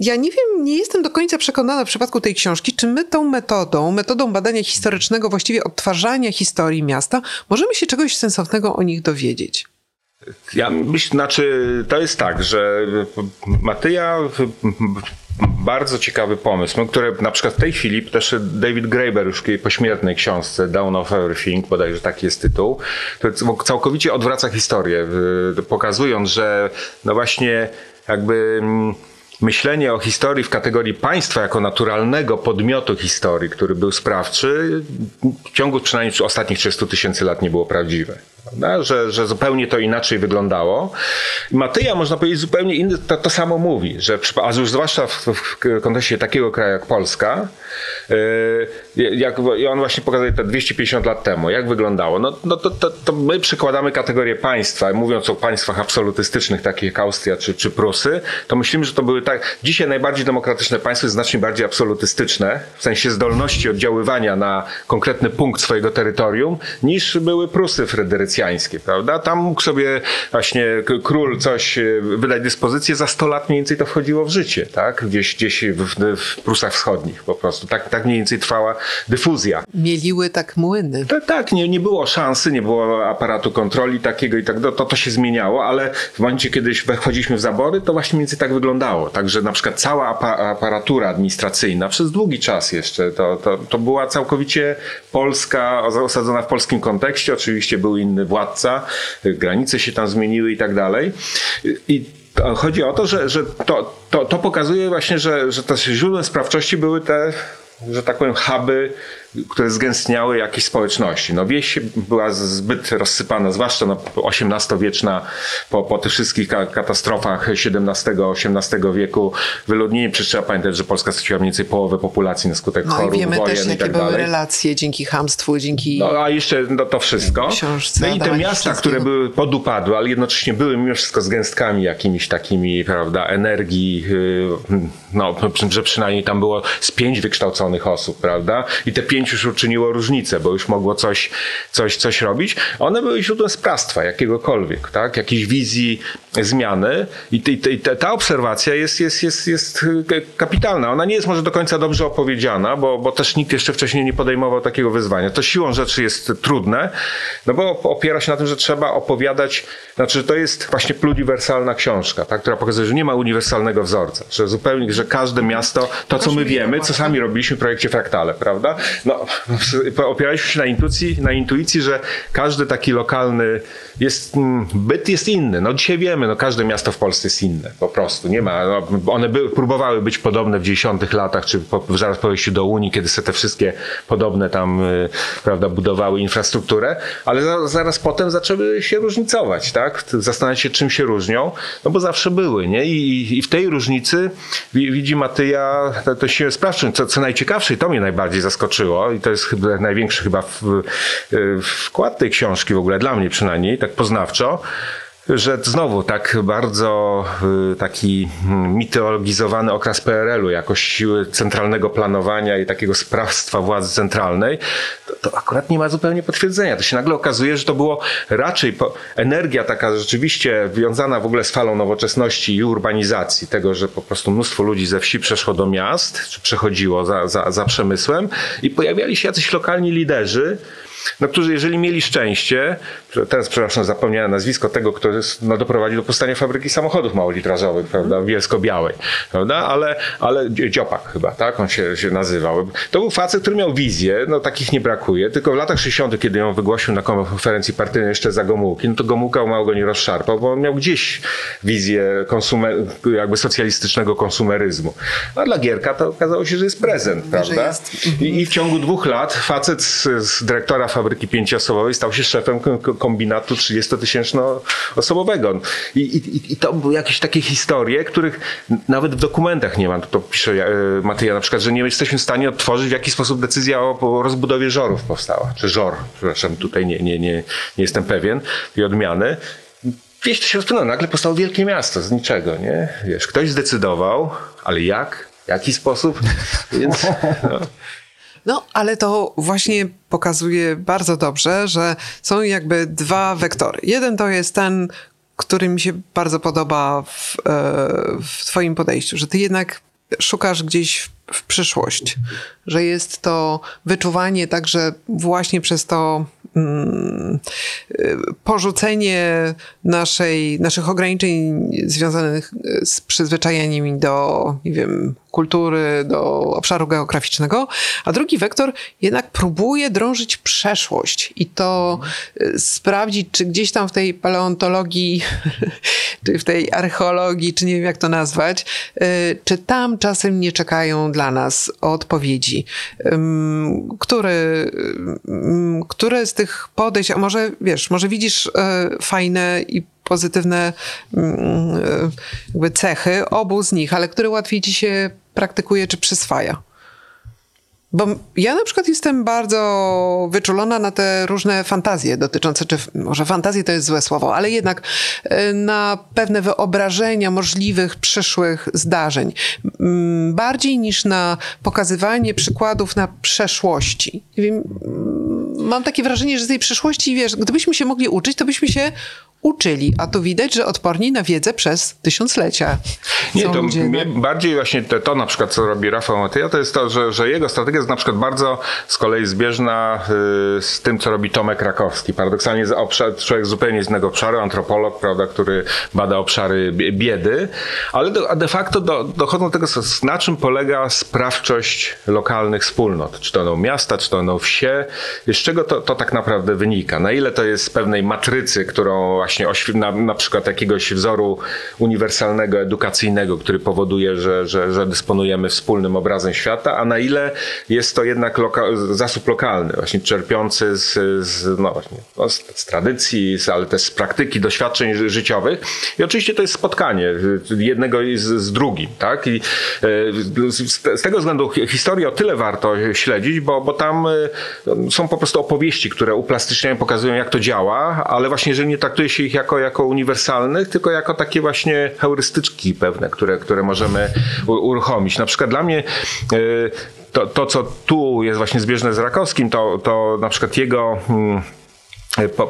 ja nie wiem, nie jestem do końca przekonana w przypadku tej książki, czy my tą metodą, metodą badania historycznego, właściwie odtwarzania historii miasta, możemy się czegoś sensownego o nich dowiedzieć. Ja myślę, znaczy, to jest tak, że Matyja bardzo ciekawy pomysł, który na przykład w tej chwili też David Graeber już w pośmiertnej książce Down of Everything, bodajże taki jest tytuł, to całkowicie odwraca historię, pokazując, że no właśnie jakby mm, myślenie o historii w kategorii państwa jako naturalnego podmiotu historii, który był sprawczy, w ciągu przynajmniej ostatnich 300 tysięcy lat nie było prawdziwe. Prawda? Że, że zupełnie to inaczej wyglądało. I Matyja, można powiedzieć, zupełnie inny, to, to samo mówi, że, a już zwłaszcza w, w kontekście takiego kraju jak Polska, yy, jak, i on właśnie pokazuje te 250 lat temu, jak wyglądało. No, no to, to, to my przykładamy kategorię państwa, mówiąc o państwach absolutystycznych, takich jak Austria czy, czy Prusy, to myślimy, że to były tak. Dzisiaj najbardziej demokratyczne państwo jest znacznie bardziej absolutystyczne, w sensie zdolności oddziaływania na konkretny punkt swojego terytorium, niż były Prusy Fryderycjańskie prawda? Tam mógł sobie właśnie król coś wydać dyspozycję, za 100 lat mniej więcej to wchodziło w życie, tak? Gdzieś, gdzieś w, w Prusach Wschodnich po prostu. Tak, tak mniej więcej trwała dyfuzja. Mieliły tak młyny. Tak, tak nie, nie było szansy, nie było aparatu kontroli takiego i tak, to, to się zmieniało, ale w momencie, kiedy wchodziliśmy w zabory, to właśnie mniej więcej tak wyglądało. Także na przykład cała aparatura administracyjna przez długi czas jeszcze to, to, to była całkowicie polska, osadzona w polskim kontekście. Oczywiście był inny władca, granice się tam zmieniły i tak dalej. I chodzi o to, że, że to, to, to pokazuje właśnie, że, że te źródłem sprawczości były te że tak powiem, huby które zgęstniały jakieś społeczności. No wieś była zbyt rozsypana, zwłaszcza no, XVIII-wieczna, po, po tych wszystkich katastrofach XVII-XVIII wieku wyludnienie, przecież trzeba pamiętać, że Polska straciła mniej więcej połowę populacji na skutek no chorób, i wiemy wojen też, jakie tak były dalej. relacje dzięki hamstwu, dzięki... No a jeszcze no, to wszystko. Książce no i te miasta, które były podupadłe, ale jednocześnie były mimo wszystko z gęstkami jakimiś takimi, prawda, energii, yy, no, że przynajmniej tam było z pięć wykształconych osób, prawda, i te pięć już uczyniło różnicę, bo już mogło coś, coś, coś robić. One były źródłem sprawstwa jakiegokolwiek, tak? jakiejś wizji zmiany i, i, ta, obserwacja jest, jest, jest, jest kapitalna. Ona nie jest może do końca dobrze opowiedziana, bo, bo też nikt jeszcze wcześniej nie podejmował takiego wyzwania. To siłą rzeczy jest trudne, no bo opiera się na tym, że trzeba opowiadać, znaczy to jest właśnie pluriwersalna książka, tak? która pokazuje, że nie ma uniwersalnego wzorca, że zupełnie, że każde miasto, to co my wiemy, co sami robiliśmy w projekcie Fraktale, prawda? No, opieraliśmy się na intuicji, na intuicji, że każdy taki lokalny jest, mm, byt jest inny. No dzisiaj wiemy, no każde miasto w Polsce jest inne, po prostu. Nie ma, no, one by, próbowały być podobne w 10 latach, czy po, zaraz po wejściu do Unii, kiedy se te wszystkie podobne tam, y, prawda, budowały infrastrukturę, ale za, zaraz potem zaczęły się różnicować, tak? Zastanawiać się, czym się różnią, no bo zawsze były, nie? I, i w tej różnicy widzi Matyja tę siłę sprawczą. Co, co najciekawsze, i to mnie najbardziej zaskoczyło, i to jest chyba największy chyba w, y, wkład tej książki w ogóle, dla mnie przynajmniej, tak poznawczo, że znowu tak bardzo y, taki mm, mitologizowany okres PRL-u jako siły centralnego planowania i takiego sprawstwa władzy centralnej, to, to, akurat nie ma zupełnie potwierdzenia. To się nagle okazuje, że to było raczej po, energia taka rzeczywiście wiązana w ogóle z falą nowoczesności i urbanizacji, tego, że po prostu mnóstwo ludzi ze wsi przeszło do miast, czy przechodziło za, za, za przemysłem i pojawiali się jacyś lokalni liderzy, no, którzy jeżeli mieli szczęście, teraz przepraszam, zapomniałem nazwisko tego, kto jest, no, doprowadził do powstania fabryki samochodów małolitrażowych, prawda, bielsko-białej, prawda, ale, ale Dziopak chyba, tak, on się, się nazywał. To był facet, który miał wizję, no takich nie brakuje, tylko w latach 60., kiedy ją wygłosił na konferencji partyjnej jeszcze za Gomułki, no to Gomułka mało go nie rozszarpał, bo on miał gdzieś wizję konsumer, jakby socjalistycznego konsumeryzmu. A dla Gierka to okazało się, że jest prezent, prawda? I, I, w ciągu dwóch lat facet z, z dyrektora fabryki pięcioosobowej stał się szefem kombinatu 30-tysięczno-osobowego. I, i, I to były jakieś takie historie, których nawet w dokumentach nie ma. To pisze e, Matyja na przykład, że nie jesteśmy w stanie odtworzyć, w jaki sposób decyzja o, rozbudowie żorów powstała. Czy żor, przepraszam, tutaj nie, nie, nie, nie jestem pewien, tej odmiany wieś to się rozpłynęło. Nagle powstało wielkie miasto z niczego, nie? Wiesz, ktoś zdecydował, ale jak? Jaki sposób? Więc, no. No, ale to właśnie pokazuje bardzo dobrze, że są jakby dwa wektory. Jeden to jest ten, który mi się bardzo podoba w, e, w Twoim podejściu, że Ty jednak szukasz gdzieś w przyszłość, że jest to wyczuwanie także właśnie przez to mm, porzucenie naszej, naszych ograniczeń związanych z przyzwyczajeniami do, nie wiem, kultury, do obszaru geograficznego, a drugi wektor jednak próbuje drążyć przeszłość i to y, sprawdzić, czy gdzieś tam w tej paleontologii, czy w tej archeologii, czy nie wiem jak to nazwać, y, czy tam czasem nie czekają dla nas odpowiedzi. Który, które z tych podejść, a może wiesz, może widzisz e, fajne i pozytywne jakby cechy obu z nich, ale które łatwiej ci się praktykuje czy przyswaja? Bo ja na przykład jestem bardzo wyczulona na te różne fantazje dotyczące, czy może fantazje to jest złe słowo, ale jednak e, na pewne wyobrażenia możliwych przyszłych zdarzeń. Bardziej niż na pokazywanie przykładów na przeszłości. Mam takie wrażenie, że z tej przeszłości, wiesz, gdybyśmy się mogli uczyć, to byśmy się uczyli, a tu widać, że odporni na wiedzę przez tysiąclecia. Nie, to ludzie, mnie bardziej właśnie to, to na przykład, co robi Rafał Matyja, to jest to, że, że jego strategia jest na przykład bardzo z kolei zbieżna y, z tym, co robi Tomek Krakowski. Paradoksalnie z obszar, człowiek zupełnie z innego obszaru, antropolog, prawda, który bada obszary bie- biedy, ale do, a de facto do, dochodzą do tego, na czym polega sprawczość lokalnych wspólnot. Czy to będą miasta, czy to będą wsie, z czego to, to tak naprawdę wynika. Na ile to jest z pewnej matrycy, którą właśnie na, na przykład jakiegoś wzoru uniwersalnego, edukacyjnego, który powoduje, że, że, że dysponujemy wspólnym obrazem świata, a na ile jest to jednak loka- zasób lokalny, właśnie czerpiący z, z, no no z, z tradycji, z, ale też z praktyki, doświadczeń ży- życiowych. I oczywiście to jest spotkanie jednego z, z drugim, tak? I y, z, z tego względu hi- historię o tyle warto śledzić, bo, bo tam y, są po prostu opowieści, które uplastyczniają, pokazują jak to działa, ale właśnie, że nie traktuje się ich jako, jako uniwersalnych, tylko jako takie właśnie heurystyczki pewne, które, które możemy uruchomić. Na przykład dla mnie y, to, to, co tu jest właśnie zbieżne z Rakowskim, to, to na przykład jego... mm, po,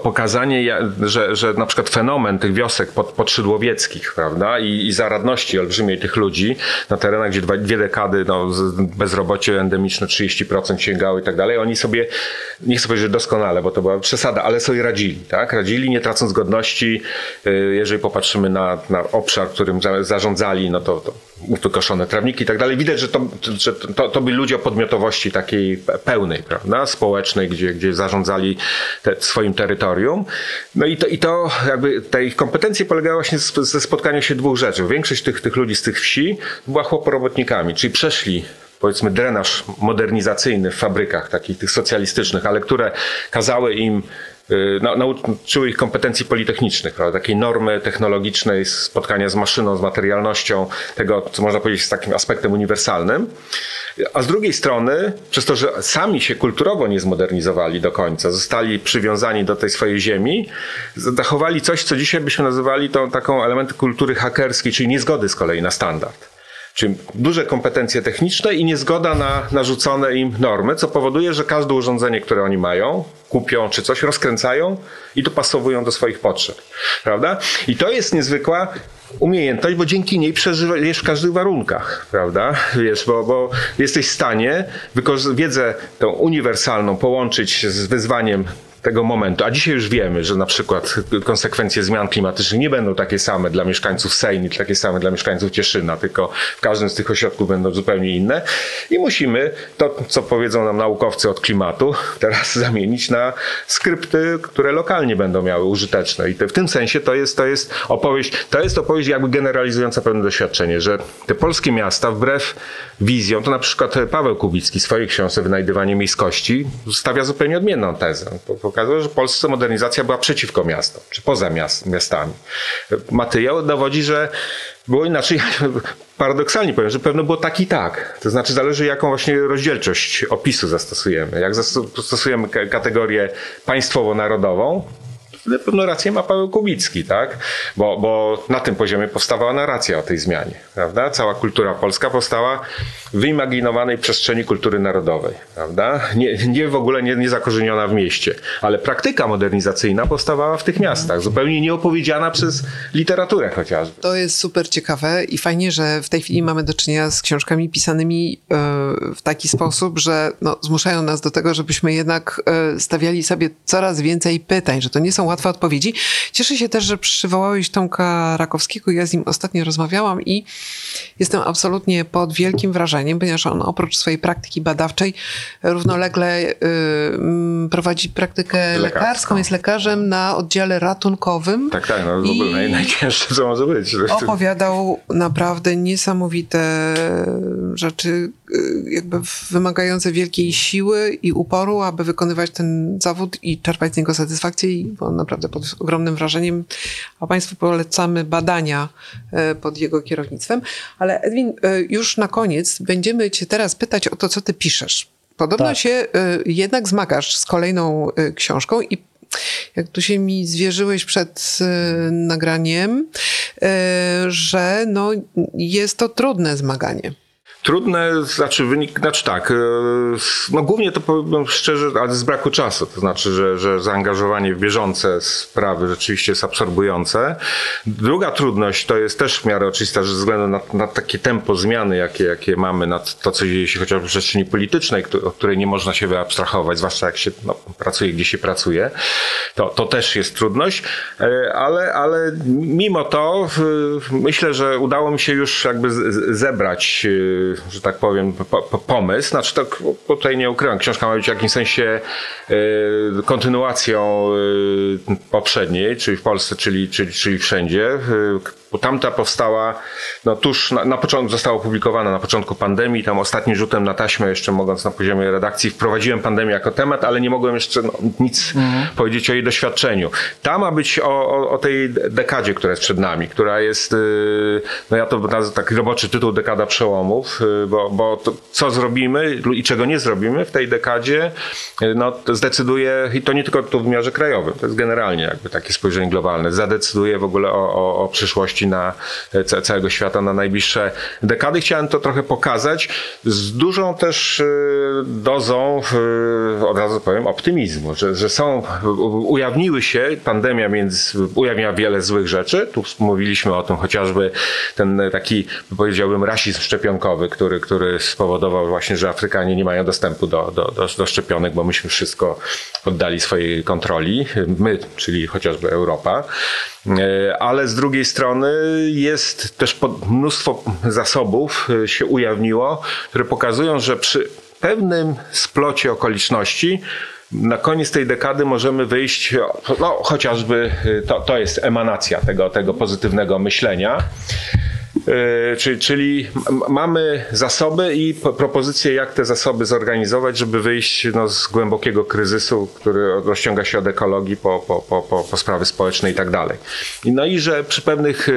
pokazanie, ja- że, że na przykład fenomen tych wiosek pod, podszydłowieckich, prawda, i, i zaradności olbrzymiej tych ludzi na terenach, gdzie dwa, dwie dekady no, bezrobocie endemiczne 30% sięgało i tak dalej, oni sobie, nie chcę powiedzieć, że doskonale, bo to była przesada, ale sobie radzili, tak, radzili nie tracąc godności, y, jeżeli popatrzymy na, na obszar, którym za- zarządzali, no to, to wykoszone trawniki i tak dalej, widać, że to, że to, to byli ludzie o podmiotowości takiej pe- pełnej, prawda, społecznej, gdzie, gdzie zarządzali te, swoim terytorium. No i to, i to jakby te ich kompetencje polegały właśnie ze spotkania się dwóch rzeczy. Większość tych, tych ludzi z tych wsi była chłoporobotnikami, czyli przeszli powiedzmy drenaż modernizacyjny w fabrykach takich tych socjalistycznych, ale które kazały im nauczyły ich kompetencji politechnicznych, prawda? takiej normy technologicznej, spotkania z maszyną, z materialnością, tego, co można powiedzieć, z takim aspektem uniwersalnym. A z drugiej strony, przez to, że sami się kulturowo nie zmodernizowali do końca, zostali przywiązani do tej swojej ziemi, zachowali coś, co dzisiaj byśmy nazywali tą taką elementy kultury hakerskiej, czyli niezgody z kolei na standard. Czyli duże kompetencje techniczne i niezgoda na narzucone im normy, co powoduje, że każde urządzenie, które oni mają, kupią czy coś, rozkręcają i dopasowują do swoich potrzeb. Prawda? I to jest niezwykła umiejętność, bo dzięki niej przeżyjesz w każdych warunkach, prawda? Wiesz, bo, bo jesteś w stanie wiedzę tą uniwersalną połączyć z wyzwaniem tego momentu. A dzisiaj już wiemy, że na przykład konsekwencje zmian klimatycznych nie będą takie same dla mieszkańców Sejni, takie same dla mieszkańców Cieszyna, tylko w każdym z tych ośrodków będą zupełnie inne. I musimy to, co powiedzą nam naukowcy od klimatu, teraz zamienić na skrypty, które lokalnie będą miały użyteczne. I w tym sensie to jest, to jest opowieść, to jest opowieść jakby generalizująca pewne doświadczenie, że te polskie miasta wbrew wizjom, to na przykład Paweł Kubicki w swojej książce Wynajdywanie miejskości stawia zupełnie odmienną tezę. Po- Pokazuje, że w Polsce modernizacja była przeciwko miastom, czy poza miast, miastami. Matyja dowodzi, że było inaczej. Paradoksalnie powiem, że pewno było tak i tak. To znaczy zależy jaką właśnie rozdzielczość opisu zastosujemy. Jak zastosujemy ka- kategorię państwowo-narodową, wtedy pewną rację ma Paweł Kubicki, tak? Bo, bo na tym poziomie powstawała narracja o tej zmianie, prawda? Cała kultura polska powstała w wyimaginowanej przestrzeni kultury narodowej, prawda? Nie, nie w ogóle nie, nie zakorzeniona w mieście, ale praktyka modernizacyjna powstawała w tych miastach, zupełnie nieopowiedziana przez literaturę chociażby. To jest super ciekawe i fajnie, że w tej chwili mamy do czynienia z książkami pisanymi e, w taki sposób, że no, zmuszają nas do tego, żebyśmy jednak e, stawiali sobie coraz więcej pytań, że to nie są łatwe odpowiedzi. Cieszę się też, że przywołałeś Tomka Rakowskiego. Ja z nim ostatnio rozmawiałam i jestem absolutnie pod wielkim wrażeniem, ponieważ on oprócz swojej praktyki badawczej równolegle y, mm, prowadzi praktykę Lekarską. lekarską, jest lekarzem na oddziale ratunkowym. Tak, tak, no w ogóle naj, najcięższe co może być. opowiadał naprawdę niesamowite rzeczy, jakby wymagające wielkiej siły i uporu, aby wykonywać ten zawód i czerpać z niego satysfakcję i byłam naprawdę pod ogromnym wrażeniem, a Państwu polecamy badania e, pod jego kierownictwem. Ale Edwin, e, już na koniec będziemy Cię teraz pytać o to, co Ty piszesz. Podobno Tak. się jednak zmagasz z kolejną książką i jak tu się mi zwierzyłeś przed nagraniem, że no, jest to trudne zmaganie. Trudne, znaczy wynik, znaczy tak, e, no głównie to powiem szczerze, ale z braku czasu, to znaczy, że, że zaangażowanie w bieżące sprawy rzeczywiście jest absorbujące. Druga trudność to jest też w miarę oczywista, że ze względu na, na takie tempo zmiany, jakie, jakie mamy, na to, co dzieje się chociażby w przestrzeni politycznej, od której nie można się wyabstrahować, zwłaszcza jak się no, pracuje, gdzie się pracuje, to, to też jest trudność, e, ale, ale mimo to myślę, że udało mi się już jakby zebrać e, że tak powiem, po, po, pomysł. Znaczy, to tutaj nie ukrywam, książka ma być w jakimś sensie y, kontynuacją y, poprzedniej, czyli w Polsce, czyli, czyli, czyli wszędzie. Bo tamta powstała no tuż na, na początku, została opublikowana na początku pandemii, tam ostatnim rzutem na taśmę, jeszcze mogąc na poziomie redakcji, wprowadziłem pandemię jako temat, ale nie mogłem jeszcze no, nic mhm. powiedzieć o jej doświadczeniu. Ta ma być o, o, o, tej dekadzie, która jest przed nami, która jest, yy, no ja to nazywam taki roboczy tytuł Dekada Przełomów, yy, bo, bo to, co zrobimy i czego nie zrobimy w tej dekadzie, yy, no zdecyduje, i to nie tylko tu w wymiarze krajowym, to jest generalnie jakby takie spojrzenie globalne, zadecyduje w ogóle o, o, o przyszłości na e, całego świata na najbliższe dekady. Chciałem to trochę pokazać z dużą też e, dozą, od razu powiem, optymizmu, że, że są, ujawniły się, pandemia między, ujawnia wiele złych rzeczy. Tu mówiliśmy o tym chociażby ten taki, powiedziałbym, rasizm szczepionkowy, który, który spowodował właśnie, że Afrykanie nie mają dostępu do, do, do, do szczepionek, bo myśmy wszystko oddali swojej kontroli. My, czyli chociażby Europa. E, ale z drugiej strony jest też mnóstwo zasobów e, się ujawniło, które pokazują, że przy pewnym splocie okoliczności na koniec tej dekady możemy wyjść, no chociażby e, to, to jest emanacja tego, tego pozytywnego myślenia. E, czyli, czyli mamy zasoby i propozycje, jak te zasoby zorganizować, żeby wyjść no, z głębokiego kryzysu, który rozciąga się od ekologii po, po, po, po sprawy społeczne i tak dalej. No i że przy pewnych e,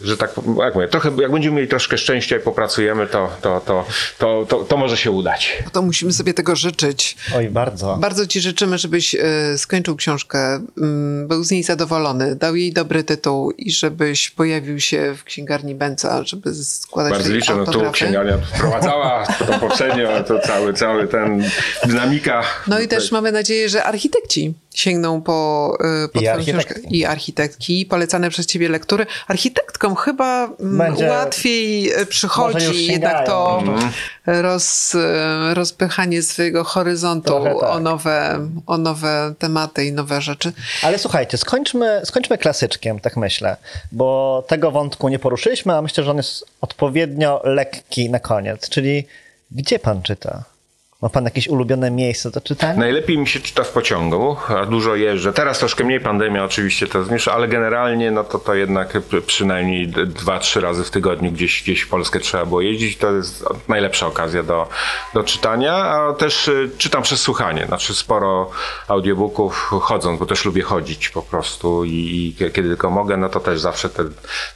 że tak jak mówię, trochę, jak będziemy mieli troszkę szczęścia i popracujemy, to, to, to, to, to, to może się udać. To musimy sobie tego życzyć. Oj, bardzo. Bardzo ci życzymy, żebyś y, skończył książkę, y, był z niej zadowolony, dał jej dobry tytuł i żebyś pojawił się w księgarni Benca, żeby składać Bardzo liczę, no tu księgarnia wprowadzała to poprzednio, to cały, cały ten dynamika. No i też mamy nadzieję, że architekci sięgną po, y, po I książkę. I architektki. Polecane przez ciebie lektury. Architektkom chyba mm, Będzie, łatwiej y, przychodzi jednak to mm. roz, y, rozpychanie swojego horyzontu tak. o, nowe, o nowe tematy i nowe rzeczy. Ale słuchajcie, skończmy, skończmy klasyczkiem, tak myślę, bo tego wątku nie poruszyliśmy, a myślę, że on jest odpowiednio lekki na koniec, czyli gdzie pan czyta? Ma pan jakieś ulubione miejsce do czytania? Najlepiej mi się czyta w pociągu, a dużo jeżdżę. Teraz troszkę mniej pandemia oczywiście to zmniejsza, ale generalnie no to, to jednak przynajmniej dwa, trzy razy w tygodniu gdzieś, gdzieś w Polskę trzeba było jeździć. To jest najlepsza okazja do, do czytania, a też y, czytam przez słuchanie. Znaczy sporo audiobooków chodząc, bo też lubię chodzić po prostu i, i kiedy tylko mogę, no to też zawsze te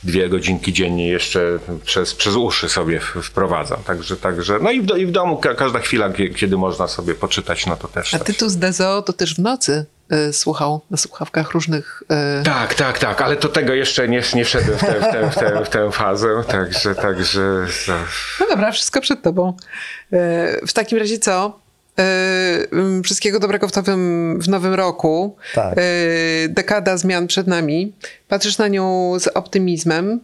dwie godzinki dziennie jeszcze przez, przez uszy sobie wprowadzam. Także, także no i w, i w domu każda chwila, kiedy można sobie poczytać, no to też. A Tytus Dezo to też w nocy y, słuchał na słuchawkach różnych. Y... Tak, tak, tak, ale to tego jeszcze nie, nie wszedłem w tę, w, tę, w, tę, w tę fazę, także, także. No dobra, wszystko przed tobą. Y, w takim razie co? Wszystkiego dobrego w nowym, w nowym roku. Tak. Dekada zmian przed nami. Patrzysz na nią z optymizmem.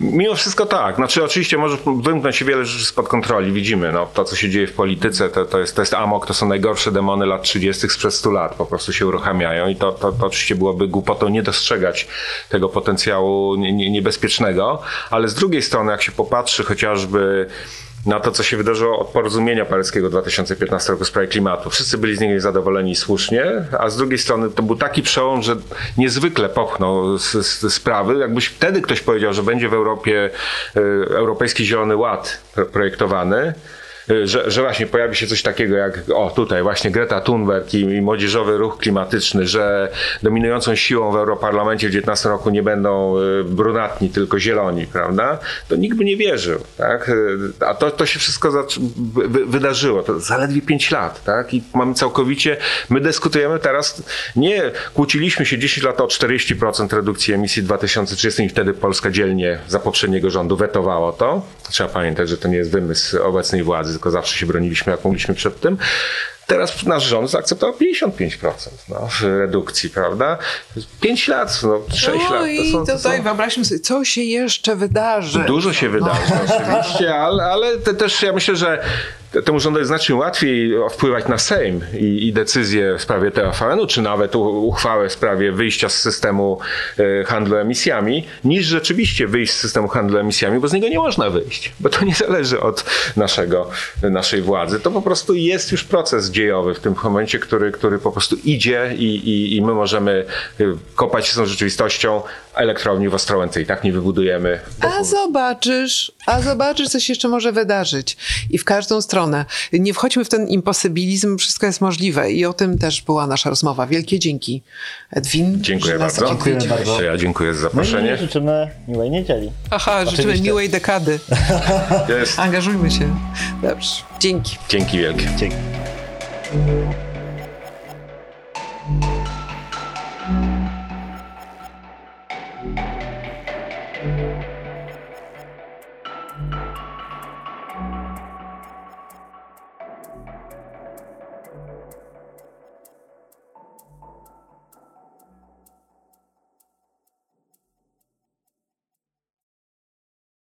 Mimo wszystko tak. Znaczy oczywiście może wymknąć się wiele rzeczy spod kontroli. Widzimy no, to, co się dzieje w polityce, to, to, jest, to jest amok, to są najgorsze demony lat 30. sprzed 100 lat. Po prostu się uruchamiają i to, to, to oczywiście byłoby głupotą nie dostrzegać tego potencjału niebezpiecznego. Ale z drugiej strony, jak się popatrzy chociażby na to, co się wydarzyło od porozumienia paryskiego 2015 roku w sprawie klimatu. Wszyscy byli z niego zadowoleni słusznie, a z drugiej strony to był taki przełom, że niezwykle popchnął z, z sprawy. Jakbyś wtedy ktoś powiedział, że będzie w Europie e, Europejski Zielony Ład projektowany, y, że, że właśnie pojawi się coś takiego jak, o tutaj właśnie Greta Thunberg i, i młodzieżowy ruch klimatyczny, że dominującą siłą w Europarlamencie w 19 roku nie będą y, brunatni, tylko zieloni, prawda? To nikt by nie wierzył, tak? Y, A to, to się wszystko wydarzyło. To zaledwie 5 lat, tak? I mamy całkowicie, my dyskutujemy teraz, nie kłóciliśmy się 10 lat o 40% redukcji emisji w 2030 i wtedy Polska dzielnie za poprzedniego rządu wetowało to. Trzeba pamiętać, że to nie jest wymysł obecnej władzy, tylko zawsze się broniliśmy jak mogliśmy przed tym. Teraz nasz rząd zaakceptował 55% no, redukcji, prawda? 5 lat, no, 6 no lat. i to są, to tutaj są... wyobraźmy sobie, co się jeszcze wydarzy. Dużo się wydarzy, oczywiście, ale, ale te, też ja myślę, że temu rządowi znacznie łatwiej wpływać na Sejm i, i decyzje w sprawie TFN-u, czy nawet uchwałę w sprawie wyjścia z systemu e, handlu emisjami, niż rzeczywiście wyjść z systemu handlu emisjami, bo z niego nie można wyjść, bo to nie zależy od naszego, naszej władzy. To po prostu jest już proces dziejowy w tym momencie, który, który po prostu idzie i, i, i my możemy y, kopać się z tą rzeczywistością. Elektrowni w Ostrołęce i tak nie wybudujemy. A zobaczysz, a zobaczysz, co się jeszcze może wydarzyć. I w każdą stronę. Nie wchodźmy w ten imposybilizm, wszystko jest możliwe. I o tym też była nasza rozmowa. Wielkie dzięki. Edwin. Dziękuję bardzo. odwiedziłeś. Dziękuję bardzo. Ja dziękuję za No zaproszenie. życzymy miłej niedzieli. Aha, życzymy Oczywiście. miłej dekady. Jest. Angażujmy się. Dobrze. Dzięki. Dzięki wielkie. Dzięki.